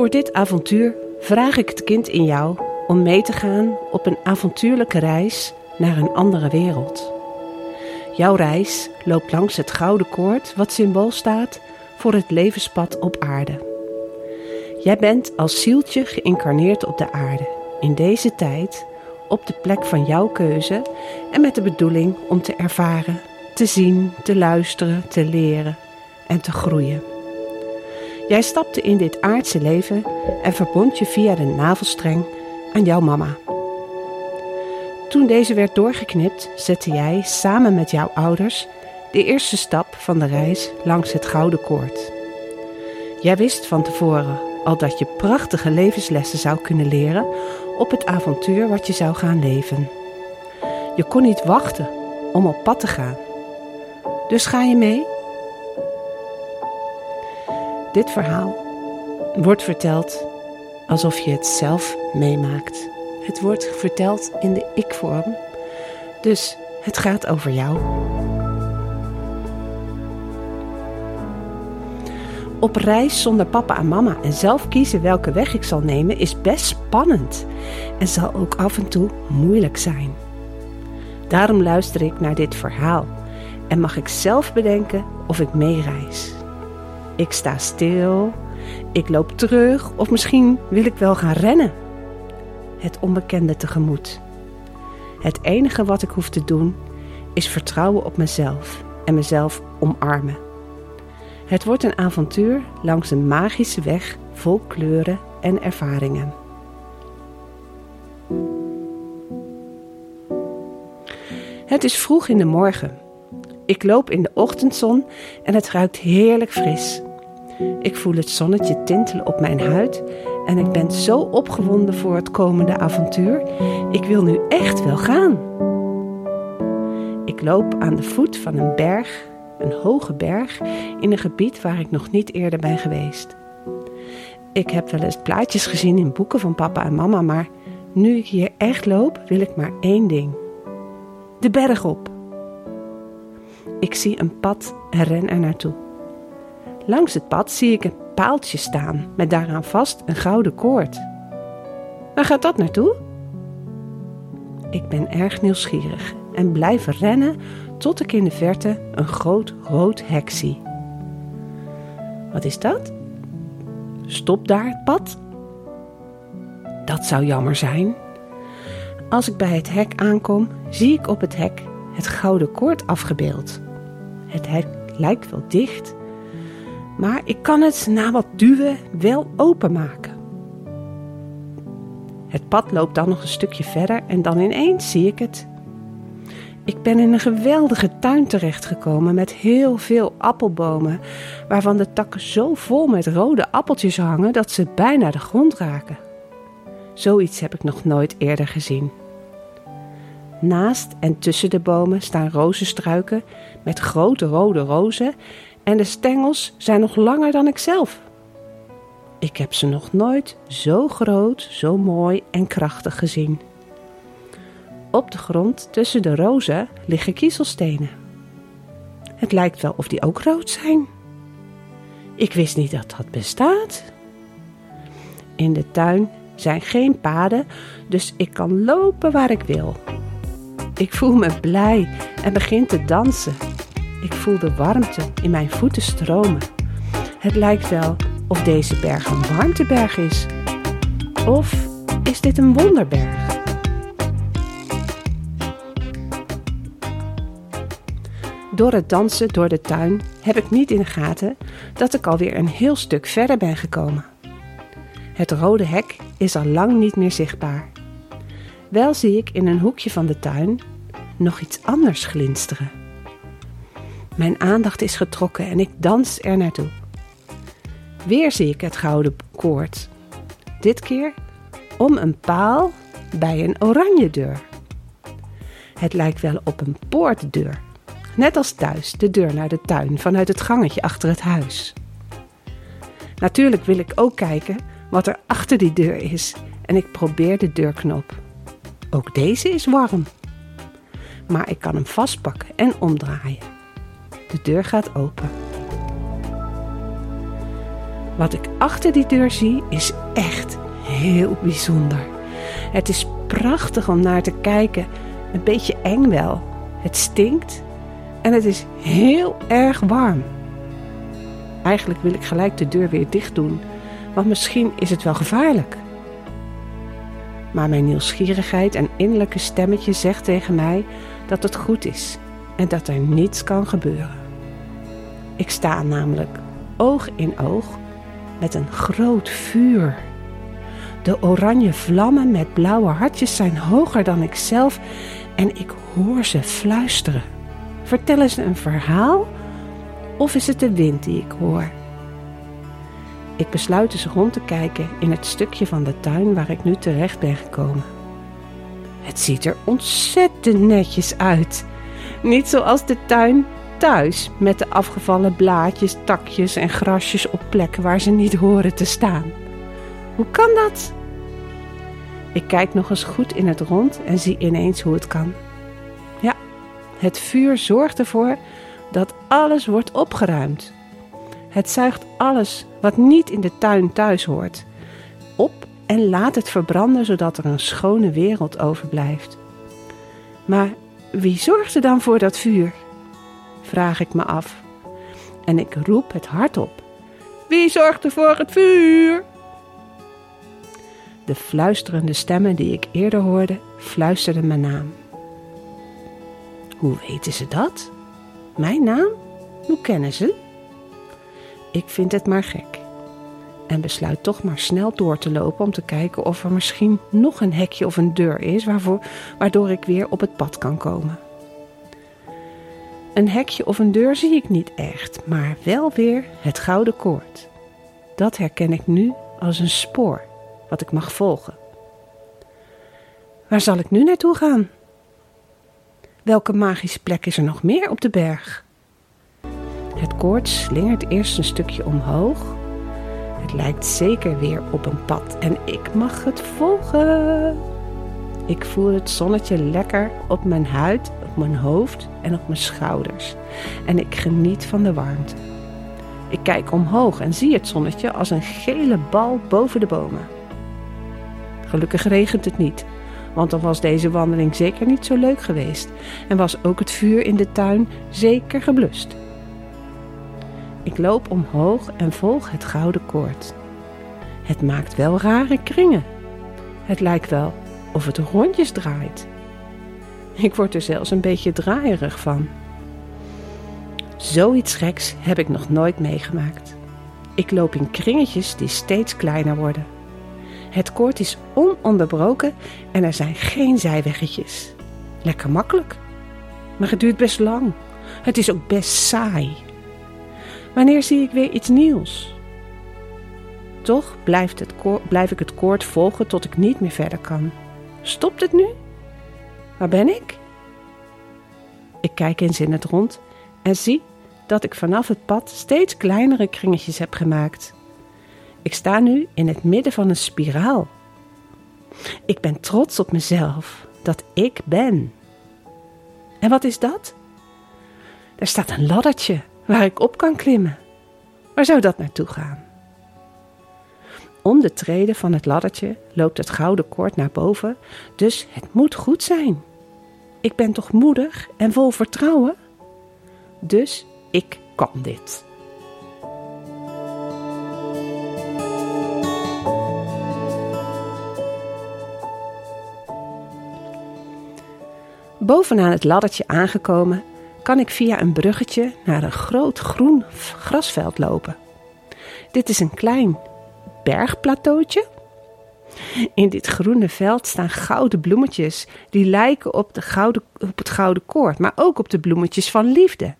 Voor dit avontuur vraag ik het kind in jou om mee te gaan op een avontuurlijke reis naar een andere wereld. Jouw reis loopt langs het gouden koord, wat symbool staat voor het levenspad op aarde. Jij bent als zieltje geïncarneerd op de aarde, in deze tijd, op de plek van jouw keuze en met de bedoeling om te ervaren, te zien, te luisteren, te leren en te groeien. Jij stapte in dit aardse leven en verbond je via de navelstreng aan jouw mama. Toen deze werd doorgeknipt, zette jij samen met jouw ouders de eerste stap van de reis langs het gouden koord. Jij wist van tevoren al dat je prachtige levenslessen zou kunnen leren op het avontuur wat je zou gaan leven. Je kon niet wachten om op pad te gaan. Dus ga je mee? Dit verhaal wordt verteld alsof je het zelf meemaakt. Het wordt verteld in de ik-vorm, dus het gaat over jou. Op reis zonder papa en mama en zelf kiezen welke weg ik zal nemen is best spannend en zal ook af en toe moeilijk zijn. Daarom luister ik naar dit verhaal en mag ik zelf bedenken of ik meereis. Ik sta stil, ik loop terug of misschien wil ik wel gaan rennen. Het onbekende tegemoet. Het enige wat ik hoef te doen is vertrouwen op mezelf en mezelf omarmen. Het wordt een avontuur langs een magische weg vol kleuren en ervaringen. Het is vroeg in de morgen. Ik loop in de ochtendzon en het ruikt heerlijk fris. Ik voel het zonnetje tintelen op mijn huid en ik ben zo opgewonden voor het komende avontuur. Ik wil nu echt wel gaan. Ik loop aan de voet van een berg, een hoge berg, in een gebied waar ik nog niet eerder ben geweest. Ik heb wel eens plaatjes gezien in boeken van papa en mama, maar nu ik hier echt loop, wil ik maar één ding: de berg op. Ik zie een pad en ren er naartoe. Langs het pad zie ik een paaltje staan met daaraan vast een gouden koord. Waar gaat dat naartoe? Ik ben erg nieuwsgierig en blijf rennen tot ik in de verte een groot rood hek zie. Wat is dat? Stop daar het pad? Dat zou jammer zijn. Als ik bij het hek aankom, zie ik op het hek het gouden koord afgebeeld. Het hek lijkt wel dicht, maar ik kan het na wat duwen wel openmaken. Het pad loopt dan nog een stukje verder en dan ineens zie ik het. Ik ben in een geweldige tuin terechtgekomen met heel veel appelbomen, waarvan de takken zo vol met rode appeltjes hangen dat ze bijna de grond raken. Zoiets heb ik nog nooit eerder gezien. Naast en tussen de bomen staan rozenstruiken met grote rode rozen en de stengels zijn nog langer dan ik zelf. Ik heb ze nog nooit zo groot, zo mooi en krachtig gezien. Op de grond tussen de rozen liggen kiezelstenen. Het lijkt wel of die ook rood zijn. Ik wist niet dat dat bestaat. In de tuin zijn geen paden, dus ik kan lopen waar ik wil. Ik voel me blij en begin te dansen. Ik voel de warmte in mijn voeten stromen. Het lijkt wel of deze berg een warmteberg is. Of is dit een wonderberg? Door het dansen door de tuin heb ik niet in de gaten dat ik alweer een heel stuk verder ben gekomen. Het rode hek is al lang niet meer zichtbaar. Wel zie ik in een hoekje van de tuin nog iets anders glinsteren. Mijn aandacht is getrokken en ik dans er naartoe. Weer zie ik het gouden koord. Dit keer om een paal bij een oranje deur. Het lijkt wel op een poortdeur. Net als thuis, de deur naar de tuin vanuit het gangetje achter het huis. Natuurlijk wil ik ook kijken wat er achter die deur is en ik probeer de deurknop. Ook deze is warm. Maar ik kan hem vastpakken en omdraaien. De deur gaat open. Wat ik achter die deur zie is echt heel bijzonder. Het is prachtig om naar te kijken. Een beetje eng wel. Het stinkt en het is heel erg warm. Eigenlijk wil ik gelijk de deur weer dicht doen, want misschien is het wel gevaarlijk. Maar mijn nieuwsgierigheid en innerlijke stemmetje zegt tegen mij dat het goed is en dat er niets kan gebeuren. Ik sta namelijk oog in oog met een groot vuur. De oranje vlammen met blauwe hartjes zijn hoger dan ik zelf en ik hoor ze fluisteren. Vertellen ze een verhaal of is het de wind die ik hoor? Ik besluit eens rond te kijken in het stukje van de tuin waar ik nu terecht ben gekomen. Het ziet er ontzettend netjes uit. Niet zoals de tuin thuis met de afgevallen blaadjes, takjes en grasjes op plekken waar ze niet horen te staan. Hoe kan dat? Ik kijk nog eens goed in het rond en zie ineens hoe het kan. Ja, het vuur zorgt ervoor dat alles wordt opgeruimd. Het zuigt alles wat niet in de tuin thuis hoort op en laat het verbranden zodat er een schone wereld overblijft. Maar wie zorgt er dan voor dat vuur? Vraag ik me af. En ik roep het hardop. Wie zorgt er voor het vuur? De fluisterende stemmen die ik eerder hoorde, fluisterden mijn naam. Hoe weten ze dat? Mijn naam? Hoe kennen ze? Ik vind het maar gek. En besluit toch maar snel door te lopen om te kijken of er misschien nog een hekje of een deur is waarvoor, waardoor ik weer op het pad kan komen. Een hekje of een deur zie ik niet echt, maar wel weer het gouden koord. Dat herken ik nu als een spoor wat ik mag volgen. Waar zal ik nu naartoe gaan? Welke magische plek is er nog meer op de berg? Het koord slingert eerst een stukje omhoog. Het lijkt zeker weer op een pad en ik mag het volgen. Ik voel het zonnetje lekker op mijn huid, op mijn hoofd en op mijn schouders. En ik geniet van de warmte. Ik kijk omhoog en zie het zonnetje als een gele bal boven de bomen. Gelukkig regent het niet, want dan was deze wandeling zeker niet zo leuk geweest en was ook het vuur in de tuin zeker geblust. Ik loop omhoog en volg het gouden koord. Het maakt wel rare kringen. Het lijkt wel of het rondjes draait. Ik word er zelfs een beetje draaierig van. Zoiets geks heb ik nog nooit meegemaakt. Ik loop in kringetjes die steeds kleiner worden. Het koord is ononderbroken en er zijn geen zijweggetjes. Lekker makkelijk. Maar het duurt best lang. Het is ook best saai. Wanneer zie ik weer iets nieuws? Toch het blijf ik het koord volgen tot ik niet meer verder kan. Stopt het nu? Waar ben ik? Ik kijk eens in het rond en zie dat ik vanaf het pad steeds kleinere kringetjes heb gemaakt. Ik sta nu in het midden van een spiraal. Ik ben trots op mezelf dat ik ben. En wat is dat? Er staat een laddertje waar ik op kan klimmen. Waar zou dat naartoe gaan? Om de treden van het laddertje loopt het gouden koord naar boven, dus het moet goed zijn. Ik ben toch moedig en vol vertrouwen? Dus ik kan dit. Bovenaan het laddertje aangekomen, kan ik via een bruggetje naar een groot groen grasveld lopen. Dit is een klein bergplateautje. In dit groene veld staan gouden bloemetjes die lijken op, de gouden, op het gouden koord, maar ook op de bloemetjes van liefde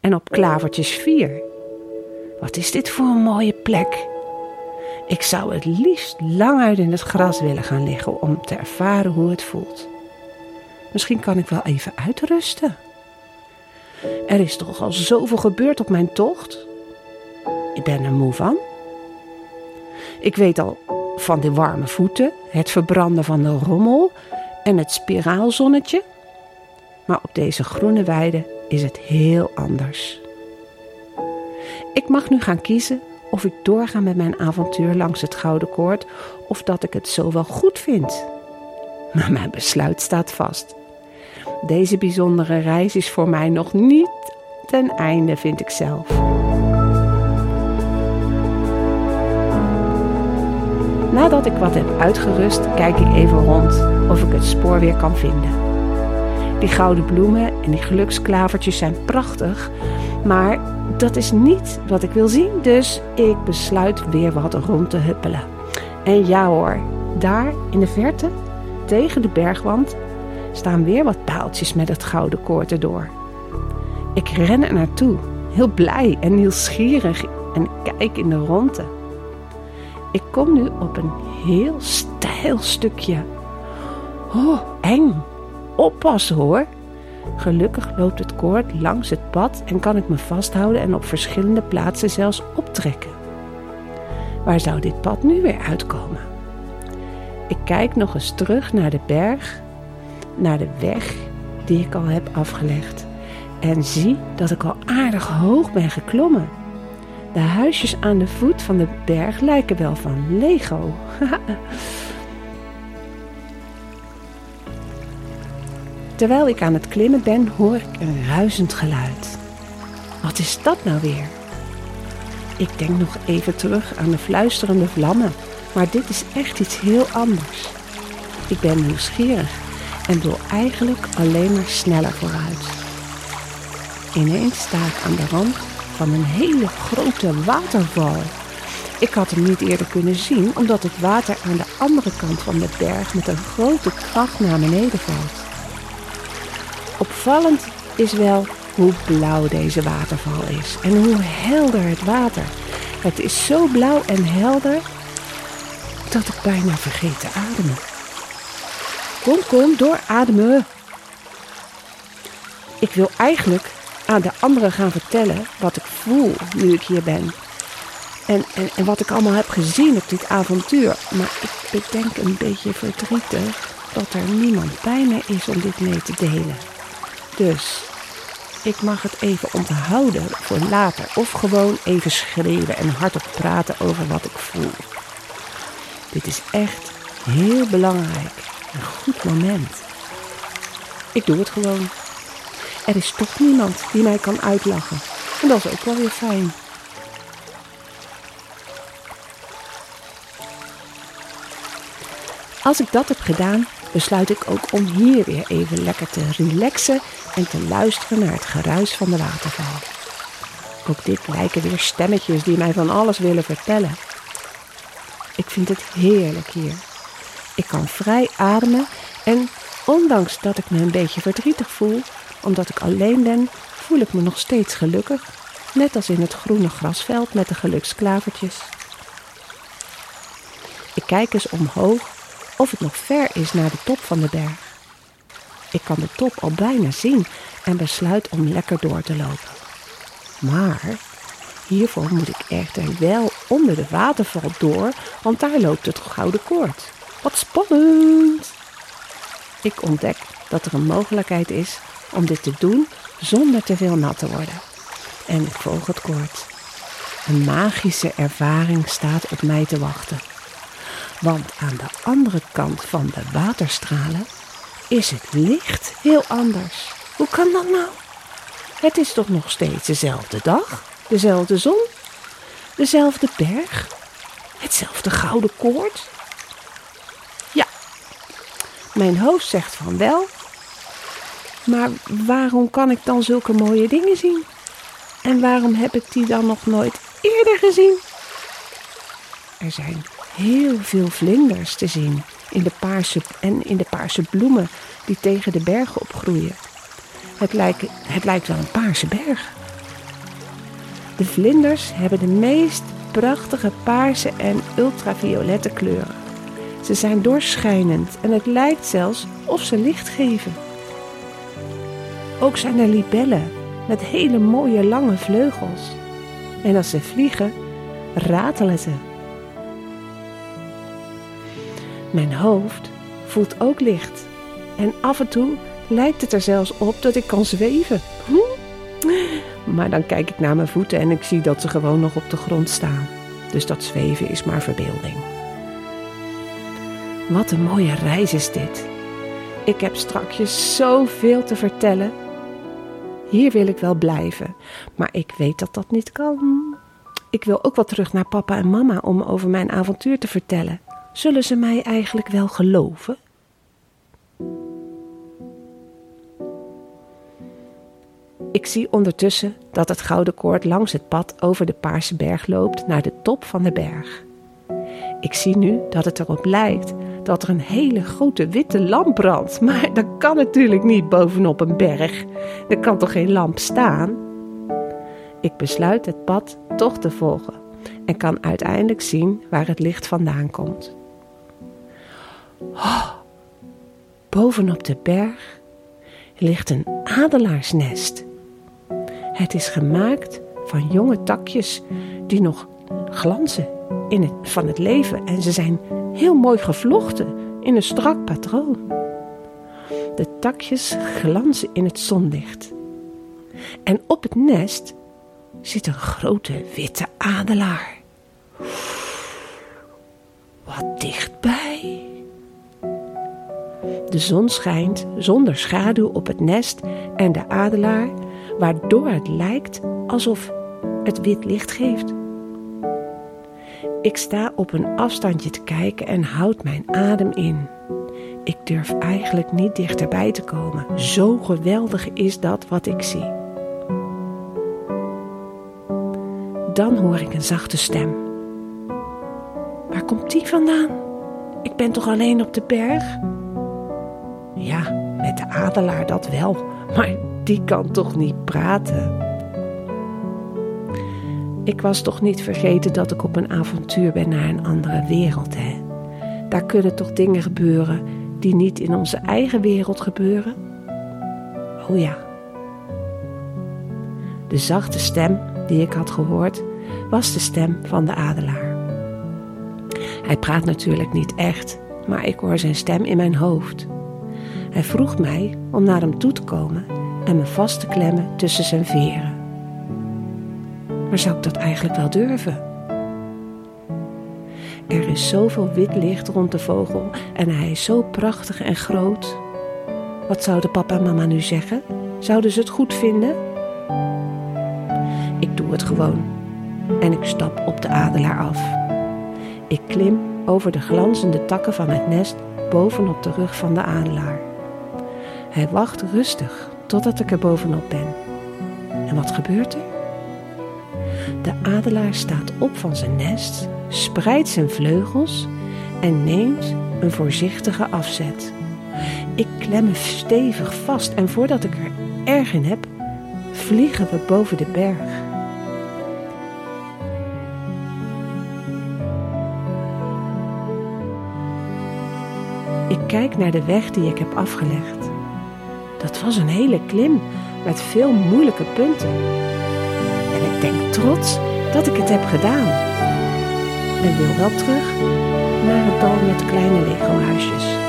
en op klavertjes vier. Wat is dit voor een mooie plek? Ik zou het liefst lang uit in het gras willen gaan liggen om te ervaren hoe het voelt. Misschien kan ik wel even uitrusten. Er is toch al zoveel gebeurd op mijn tocht. Ik ben er moe van. Ik weet al van de warme voeten, het verbranden van de rommel en het spiraalzonnetje. Maar op deze groene weide is het heel anders. Ik mag nu gaan kiezen of ik doorga met mijn avontuur langs het Gouden Koord of dat ik het zo wel goed vind. Maar mijn besluit staat vast. Deze bijzondere reis is voor mij nog niet ten einde, vind ik zelf. Nadat ik wat heb uitgerust, kijk ik even rond of ik het spoor weer kan vinden. Die gouden bloemen en die geluksklavertjes zijn prachtig, maar dat is niet wat ik wil zien, dus ik besluit weer wat rond te huppelen. En ja hoor, daar in de verte, tegen de bergwand, staan weer wat paaltjes met het gouden koord erdoor. Ik ren er naartoe, heel blij en nieuwsgierig en kijk in de ronde. Ik kom nu op een heel steil stukje. Oh, eng. Oppassen hoor. Gelukkig loopt het koord langs het pad en kan ik me vasthouden en op verschillende plaatsen zelfs optrekken. Waar zou dit pad nu weer uitkomen? Ik kijk nog eens terug naar de berg, naar de weg die ik al heb afgelegd en zie dat ik al aardig hoog ben geklommen. De huisjes aan de voet van de berg lijken wel van Lego. Terwijl ik aan het klimmen ben, hoor ik een ruisend geluid. Wat is dat nou weer? Ik denk nog even terug aan de fluisterende vlammen, maar dit is echt iets heel anders. Ik ben nieuwsgierig en wil eigenlijk alleen maar sneller vooruit. Ineens sta ik aan de rand van een hele grote waterval. Ik had hem niet eerder kunnen zien omdat het water aan de andere kant van de berg met een grote kracht naar beneden valt. Opvallend is wel hoe blauw deze waterval is en hoe helder het water. Het is zo blauw en helder dat ik bijna vergeet te ademen. Kom, kom, doorademen. Ik wil eigenlijk aan de anderen gaan vertellen wat ik voel nu ik hier ben. En, en, en wat ik allemaal heb gezien op dit avontuur. Maar ik bedenk een beetje verdrietig dat er niemand bij me is om dit mee te delen. Dus ik mag het even onthouden voor later. Of gewoon even schreeuwen en hardop praten over wat ik voel. Dit is echt heel belangrijk. Een goed moment. Ik doe het gewoon. Er is toch niemand die mij kan uitlachen. En dat is ook wel weer fijn. Als ik dat heb gedaan, besluit ik ook om hier weer even lekker te relaxen en te luisteren naar het geruis van de waterval. Ook dit lijken weer stemmetjes die mij van alles willen vertellen. Ik vind het heerlijk hier. Ik kan vrij ademen en ondanks dat ik me een beetje verdrietig voel, omdat ik alleen ben, voel ik me nog steeds gelukkig, net als in het groene grasveld met de geluksklavertjes. Ik kijk eens omhoog of het nog ver is naar de top van de berg. Ik kan de top al bijna zien en besluit om lekker door te lopen. Maar hiervoor moet ik echter wel onder de waterval door, want daar loopt het gouden koord. Wat spannend! Ik ontdek dat er een mogelijkheid is om dit te doen zonder te veel nat te worden. En ik volg het koord. Een magische ervaring staat op mij te wachten. Want aan de andere kant van de waterstralen is het licht heel anders. Hoe kan dat nou? Het is toch nog steeds dezelfde dag, dezelfde zon, dezelfde berg, hetzelfde gouden koord? Ja, mijn hoofd zegt van wel, maar waarom kan ik dan zulke mooie dingen zien? En waarom heb ik die dan nog nooit eerder gezien? Er zijn heel veel vlinders te zien in de paarse, en in de paarse bloemen die tegen de bergen opgroeien. Het lijkt, het lijkt wel een paarse berg. De vlinders hebben de meest prachtige paarse en ultraviolette kleuren. Ze zijn doorschijnend en het lijkt zelfs of ze licht geven. Ook zijn er libellen met hele mooie lange vleugels. En als ze vliegen, ratelen ze. Mijn hoofd voelt ook licht. En af en toe lijkt het er zelfs op dat ik kan zweven. Maar dan kijk ik naar mijn voeten en ik zie dat ze gewoon nog op de grond staan. Dus dat zweven is maar verbeelding. Wat een mooie reis is dit. Ik heb strakjes zoveel te vertellen. Hier wil ik wel blijven, maar ik weet dat dat niet kan. Ik wil ook wel terug naar papa en mama om over mijn avontuur te vertellen. Zullen ze mij eigenlijk wel geloven? Ik zie ondertussen dat het gouden koord langs het pad over de Paarse berg loopt naar de top van de berg. Ik zie nu dat het erop lijkt dat er een hele grote witte lamp brandt. Maar dat kan natuurlijk niet bovenop een berg. Er kan toch geen lamp staan? Ik besluit het pad toch te volgen en kan uiteindelijk zien waar het licht vandaan komt. Oh, bovenop de berg ligt een adelaarsnest. Het is gemaakt van jonge takjes die nog glanzen in van het leven en ze zijn heel mooi gevlochten in een strak patroon. De takjes glanzen in het zonlicht. En op het nest zit een grote witte adelaar. Wat dichtbij. De zon schijnt zonder schaduw op het nest en de adelaar, waardoor het lijkt alsof het wit licht geeft. Ik sta op een afstandje te kijken en houd mijn adem in. Ik durf eigenlijk niet dichterbij te komen. Zo geweldig is dat wat ik zie. Dan hoor ik een zachte stem. Waar komt die vandaan? Ik ben toch alleen op de berg? Ja, met de adelaar dat wel, maar die kan toch niet praten? Ik was toch niet vergeten dat ik op een avontuur ben naar een andere wereld, hè? Daar kunnen toch dingen gebeuren die niet in onze eigen wereld gebeuren? Oh ja. De zachte stem die ik had gehoord was de stem van de adelaar. Hij praat natuurlijk niet echt, maar ik hoor zijn stem in mijn hoofd. Hij vroeg mij om naar hem toe te komen en me vast te klemmen tussen zijn veren. Maar zou ik dat eigenlijk wel durven? Er is zoveel wit licht rond de vogel en hij is zo prachtig en groot. Wat zouden papa en mama nu zeggen? Zouden ze het goed vinden? Ik doe het gewoon en ik stap op de adelaar af. Ik klim over de glanzende takken van het nest bovenop de rug van de adelaar. Hij wacht rustig totdat ik er bovenop ben. En wat gebeurt er? De adelaar staat op van zijn nest, spreidt zijn vleugels en neemt een voorzichtige afzet. Ik klem me stevig vast en voordat ik er erg in heb, vliegen we boven de berg. Ik kijk naar de weg die ik heb afgelegd. Dat was een hele klim met veel moeilijke punten. Denk trots dat ik het heb gedaan. En wil wel terug naar het dal met kleine Lego-huisjes.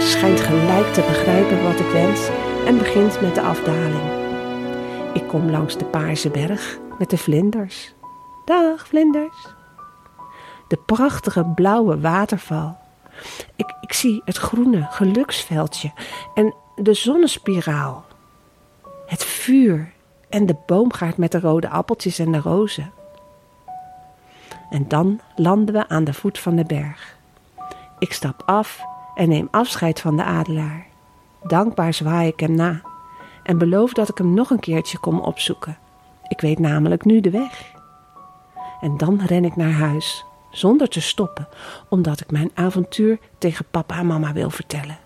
schijnt gelijk te begrijpen wat ik wens en begint met de afdaling. Kom langs de Paarse berg met de vlinders. Dag, vlinders. De prachtige blauwe waterval. Ik, ik zie het groene geluksveldje en de zonnespiraal. Het vuur en de boomgaard met de rode appeltjes en de rozen. En dan landen we aan de voet van de berg. Ik stap af en neem afscheid van de adelaar. Dankbaar zwaai ik hem na en beloof dat ik hem nog een keertje kom opzoeken. Ik weet namelijk nu de weg. En dan ren ik naar huis, zonder te stoppen, omdat ik mijn avontuur tegen papa en mama wil vertellen.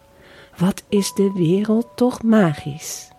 Wat is de wereld toch magisch?